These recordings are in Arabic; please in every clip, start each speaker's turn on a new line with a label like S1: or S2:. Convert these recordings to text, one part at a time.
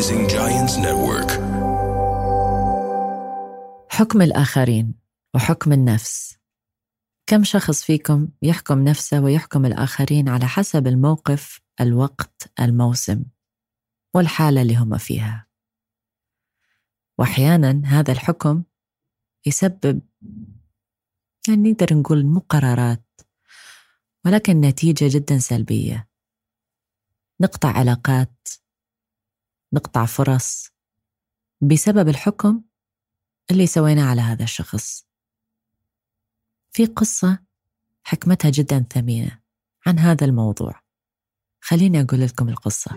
S1: Rising Giants Network.
S2: حكم الآخرين وحكم النفس. كم شخص فيكم يحكم نفسه ويحكم الآخرين على حسب الموقف الوقت الموسم والحالة اللي هم فيها؟ وأحيانا هذا الحكم يسبب يعني نقدر نقول مو قرارات ولكن نتيجة جدا سلبية. نقطع علاقات نقطع فرص بسبب الحكم اللي سويناه على هذا الشخص. في قصة حكمتها جدا ثمينة عن هذا الموضوع. خليني أقول لكم القصة.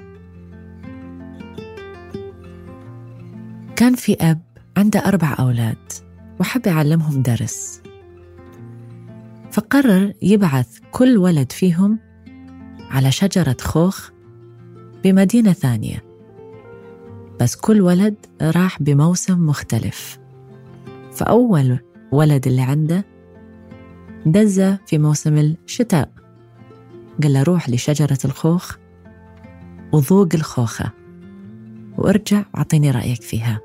S2: كان في أب عنده أربع أولاد وحب يعلمهم درس. فقرر يبعث كل ولد فيهم على شجرة خوخ بمدينة ثانية. بس كل ولد راح بموسم مختلف. فأول ولد اللي عنده دزة في موسم الشتاء. قال له روح لشجرة الخوخ وذوق الخوخة وارجع واعطيني رأيك فيها.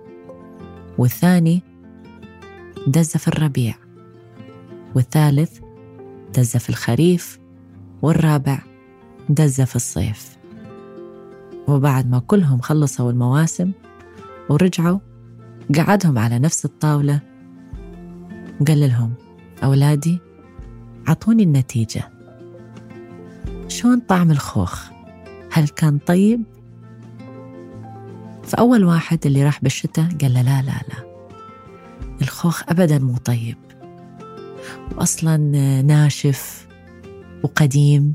S2: والثاني دزة في الربيع. والثالث دزة في الخريف. والرابع دزة في الصيف. وبعد ما كلهم خلصوا المواسم ورجعوا قعدهم على نفس الطاولة وقال لهم أولادي عطوني النتيجة. شلون طعم الخوخ؟ هل كان طيب؟ فأول واحد اللي راح بالشتاء قال له لا لا لا الخوخ أبدا مو طيب وأصلا ناشف وقديم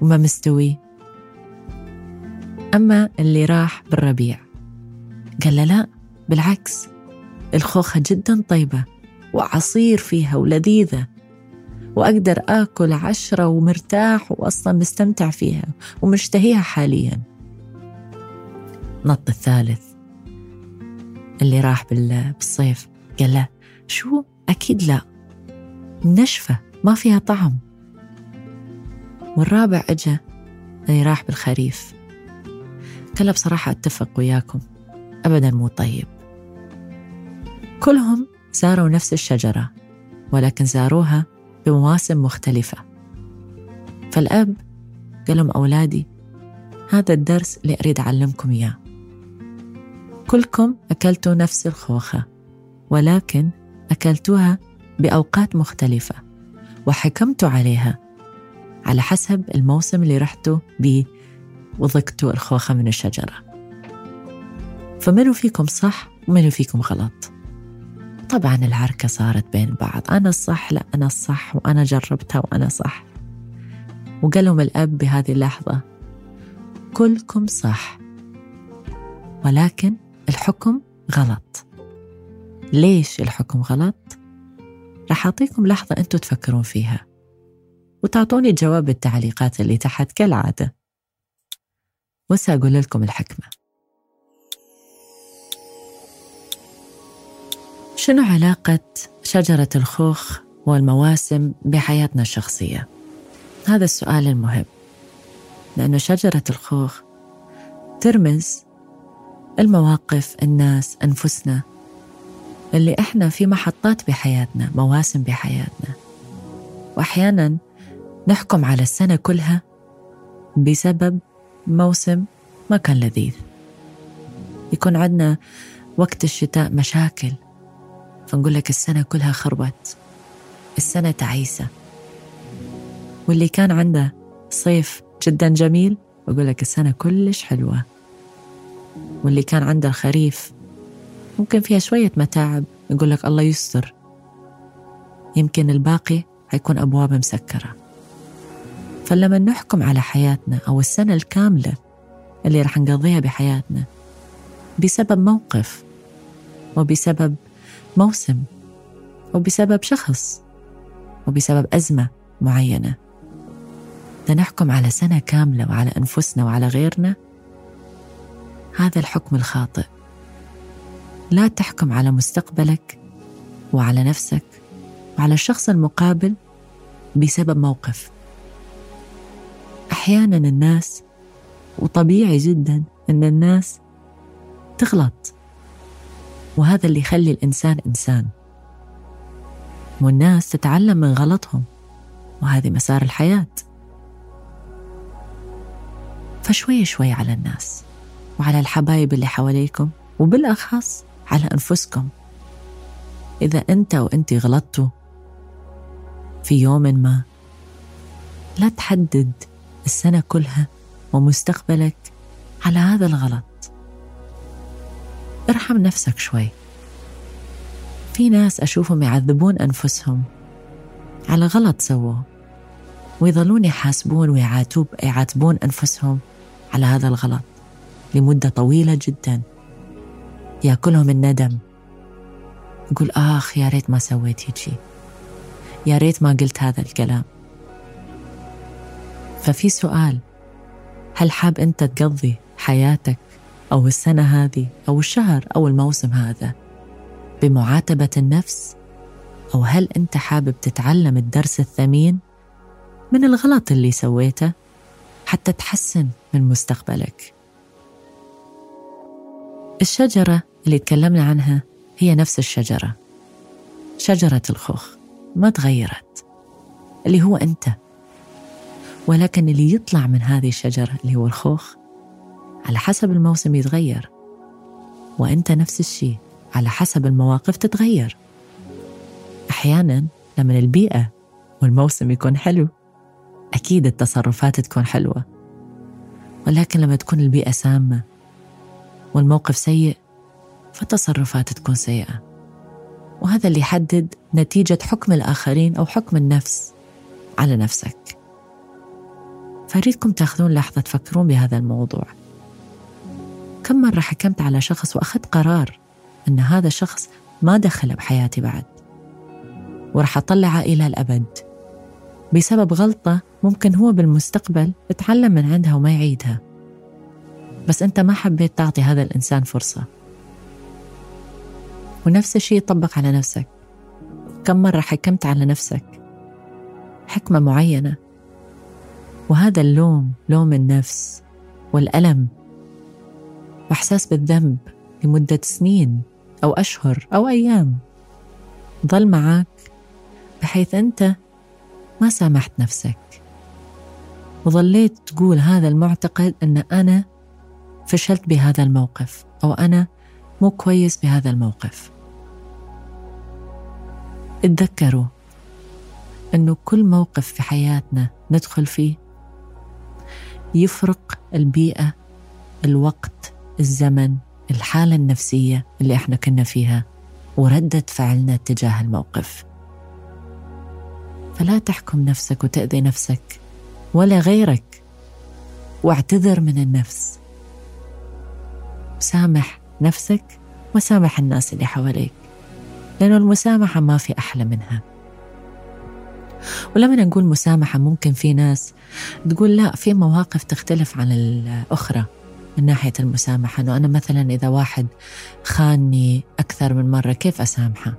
S2: وما مستوي. أما اللي راح بالربيع. قال له لا بالعكس. الخوخة جدا طيبة وعصير فيها ولذيذة وأقدر آكل عشرة ومرتاح وأصلا مستمتع فيها ومشتهيها حاليا. نط الثالث. اللي راح بالصيف قال له شو؟ أكيد لا. نشفة ما فيها طعم. والرابع إجا اللي راح بالخريف. قال بصراحة أتفق وياكم. أبدا مو طيب. كلهم زاروا نفس الشجرة ولكن زاروها بمواسم مختلفة. فالأب قال لهم أولادي هذا الدرس اللي أريد أعلمكم إياه. كلكم أكلتوا نفس الخوخة ولكن أكلتوها بأوقات مختلفة وحكمتوا عليها على حسب الموسم اللي رحتوا به وضقتوا الخوخة من الشجرة. فمنو فيكم صح ومنو فيكم غلط؟ طبعا العركة صارت بين بعض. أنا الصح لا أنا الصح وأنا جربتها وأنا صح. وقال لهم الأب بهذه اللحظة كلكم صح ولكن الحكم غلط. ليش الحكم غلط؟ راح أعطيكم لحظة أنتوا تفكرون فيها وتعطوني الجواب بالتعليقات اللي تحت كالعادة. وسأقول لكم الحكمة شنو علاقة شجرة الخوخ والمواسم بحياتنا الشخصية؟ هذا السؤال المهم لأن شجرة الخوخ ترمز المواقف الناس أنفسنا اللي إحنا في محطات بحياتنا مواسم بحياتنا وأحيانا نحكم على السنة كلها بسبب موسم ما كان لذيذ. يكون عندنا وقت الشتاء مشاكل. فنقول لك السنة كلها خربت. السنة تعيسة. واللي كان عنده صيف جدا جميل بقول لك السنة كلش حلوة. واللي كان عنده الخريف ممكن فيها شوية متاعب يقول لك الله يستر. يمكن الباقي حيكون أبواب مسكرة. فلما نحكم على حياتنا أو السنة الكاملة اللي رح نقضيها بحياتنا بسبب موقف وبسبب موسم وبسبب شخص وبسبب أزمة معينة. نحكم على سنة كاملة وعلى أنفسنا وعلى غيرنا هذا الحكم الخاطئ. لا تحكم على مستقبلك وعلى نفسك وعلى الشخص المقابل بسبب موقف. أحيانا الناس وطبيعي جدا إن الناس تغلط. وهذا اللي يخلي الإنسان إنسان. والناس تتعلم من غلطهم وهذه مسار الحياة. فشوي شوي على الناس وعلى الحبايب اللي حواليكم وبالأخص على أنفسكم. إذا أنت وأنت غلطتوا في يوم ما لا تحدد السنة كلها ومستقبلك على هذا الغلط. ارحم نفسك شوي. في ناس أشوفهم يعذبون أنفسهم على غلط سووه ويظلون يحاسبون ويعاتبون أنفسهم على هذا الغلط لمدة طويلة جدا. يأكلهم الندم. يقول آخ يا ريت ما سويت هيجي يا ريت ما قلت هذا الكلام. ففي سؤال هل حاب أنت تقضي حياتك أو السنة هذه أو الشهر أو الموسم هذا بمعاتبة النفس؟ أو هل أنت حابب تتعلم الدرس الثمين من الغلط اللي سويته حتى تحسن من مستقبلك؟ الشجرة اللي تكلمنا عنها هي نفس الشجرة شجرة الخوخ ما تغيرت اللي هو أنت. ولكن اللي يطلع من هذه الشجرة اللي هو الخوخ على حسب الموسم يتغير. وأنت نفس الشيء على حسب المواقف تتغير. أحيانا لما البيئة والموسم يكون حلو أكيد التصرفات تكون حلوة. ولكن لما تكون البيئة سامة والموقف سيء فالتصرفات تكون سيئة. وهذا اللي يحدد نتيجة حكم الآخرين أو حكم النفس على نفسك. فأريدكم تأخذون لحظة تفكرون بهذا الموضوع. كم مرة حكمت على شخص وأخذت قرار أن هذا الشخص ما دخل بحياتي بعد؟ وراح أطلعه إلى الأبد. بسبب غلطة ممكن هو بالمستقبل يتعلم من عندها وما يعيدها. بس أنت ما حبيت تعطي هذا الإنسان فرصة. ونفس الشيء يطبق على نفسك. كم مرة حكمت على نفسك؟ حكمة معينة. وهذا اللوم لوم النفس والألم وإحساس بالذنب لمدة سنين أو أشهر أو أيام. ظل معك بحيث أنت ما سامحت نفسك وظليت تقول هذا المعتقد أن أنا فشلت بهذا الموقف أو أنا مو كويس بهذا الموقف. اتذكروا أنه كل موقف في حياتنا ندخل فيه يفرق البيئة الوقت الزمن الحالة النفسية اللي إحنا كنا فيها وردة فعلنا تجاه الموقف. فلا تحكم نفسك وتأذي نفسك ولا غيرك واعتذر من النفس. سامح نفسك وسامح الناس اللي حواليك لأنه المسامحة ما في أحلى منها. ولما نقول مسامحة ممكن في ناس تقول لا في مواقف تختلف عن الأخرى من ناحية المسامحة. أنه أنا مثلا إذا واحد خانني أكثر من مرة كيف أسامحه؟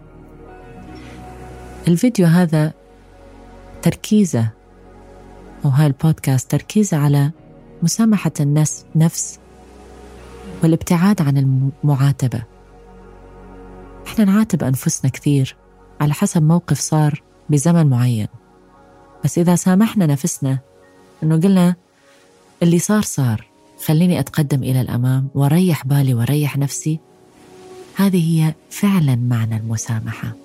S2: الفيديو هذا تركيزه أو هاي البودكاست تركيزه على مسامحة الناس نفس والابتعاد عن المعاتبة. إحنا نعاتب أنفسنا كثير على حسب موقف صار بزمن معين. بس إذا سامحنا نفسنا إنه قلنا اللي صار صار خليني أتقدم إلى الأمام وأريح بالي وأريح نفسي. هذه هي فعلا معنى المسامحة.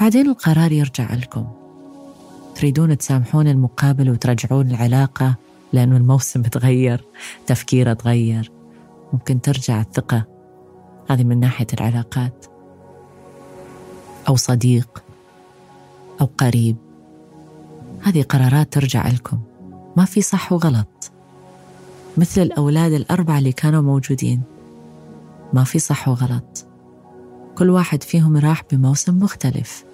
S2: بعدين القرار يرجع لكم. تريدون تسامحون المقابل وترجعون العلاقة لأنه الموسم تغير تفكيره تغير. ممكن ترجع الثقة. هذه من ناحية العلاقات. أو صديق. أو قريب. هذه قرارات ترجع لكم. ما في صح وغلط. مثل الأولاد الأربعة اللي كانوا موجودين. ما في صح وغلط. كل واحد فيهم راح بموسم مختلف.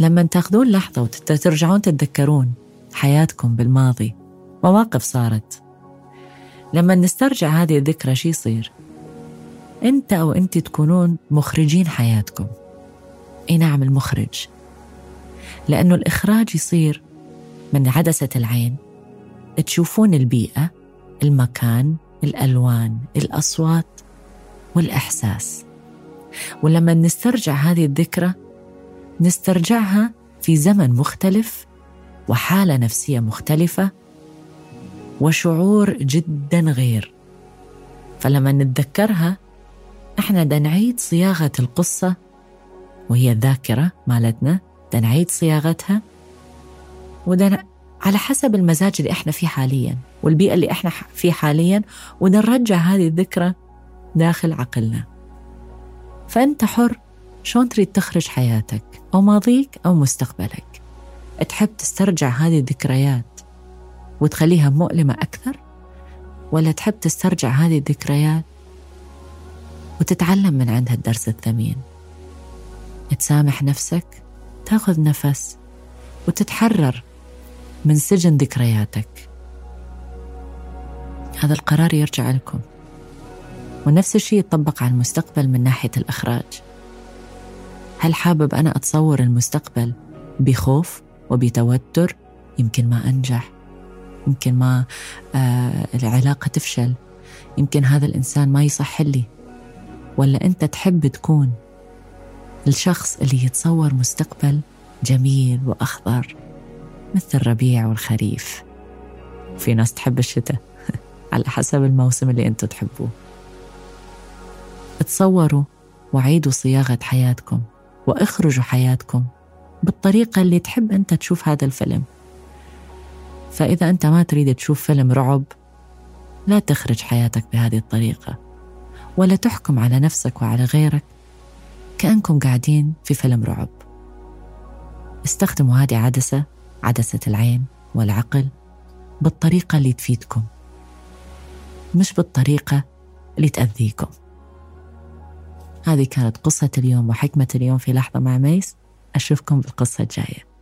S2: لما تاخذون لحظة وترجعون تتذكرون حياتكم بالماضي مواقف صارت. لما نسترجع هذه الذكرى شي يصير؟ أنت أو انت تكونون مخرجين حياتكم. اي نعم المخرج. لأنه الإخراج يصير من عدسة العين. تشوفون البيئة المكان الألوان الأصوات والإحساس. ولما نسترجع هذه الذكرى نسترجعها في زمن مختلف وحالة نفسية مختلفة وشعور جدا غير. فلما نتذكرها إحنا دا نعيد صياغة القصة وهي الذاكرة مالتنا نعيد صياغتها. ودا على حسب المزاج اللي إحنا فيه حاليا والبيئة اللي إحنا فيه حاليا ونرجع هذه الذكرى داخل عقلنا. فأنت حر شلون تريد تخرج حياتك؟ أو ماضيك أو مستقبلك. تحب تسترجع هذه الذكريات وتخليها مؤلمة أكثر؟ ولا تحب تسترجع هذه الذكريات وتتعلم من عندها الدرس الثمين؟ تسامح نفسك تاخذ نفس وتتحرر من سجن ذكرياتك. هذا القرار يرجع لكم. ونفس الشيء يطبق على المستقبل من ناحية الإخراج. هل حابب أنا أتصور المستقبل بخوف وبتوتر؟ يمكن ما أنجح. يمكن ما آه العلاقة تفشل. يمكن هذا الإنسان ما يصح لي. ولا أنت تحب تكون الشخص اللي يتصور مستقبل جميل وأخضر مثل الربيع والخريف. في ناس تحب الشتاء على حسب الموسم اللي أنتوا تحبوه. تصوروا وعيدوا صياغة حياتكم وأخرجوا حياتكم بالطريقة اللي تحب أنت تشوف هذا الفيلم. فإذا أنت ما تريد تشوف فيلم رعب لا تخرج حياتك بهذه الطريقة ولا تحكم على نفسك وعلى غيرك. كأنكم قاعدين في فيلم رعب. استخدموا هذه عدسة عدسة العين والعقل بالطريقة اللي تفيدكم مش بالطريقة اللي تأذيكم. هذه كانت قصة اليوم وحكمة اليوم في لحظة مع ميس. أشوفكم بالقصة الجاية.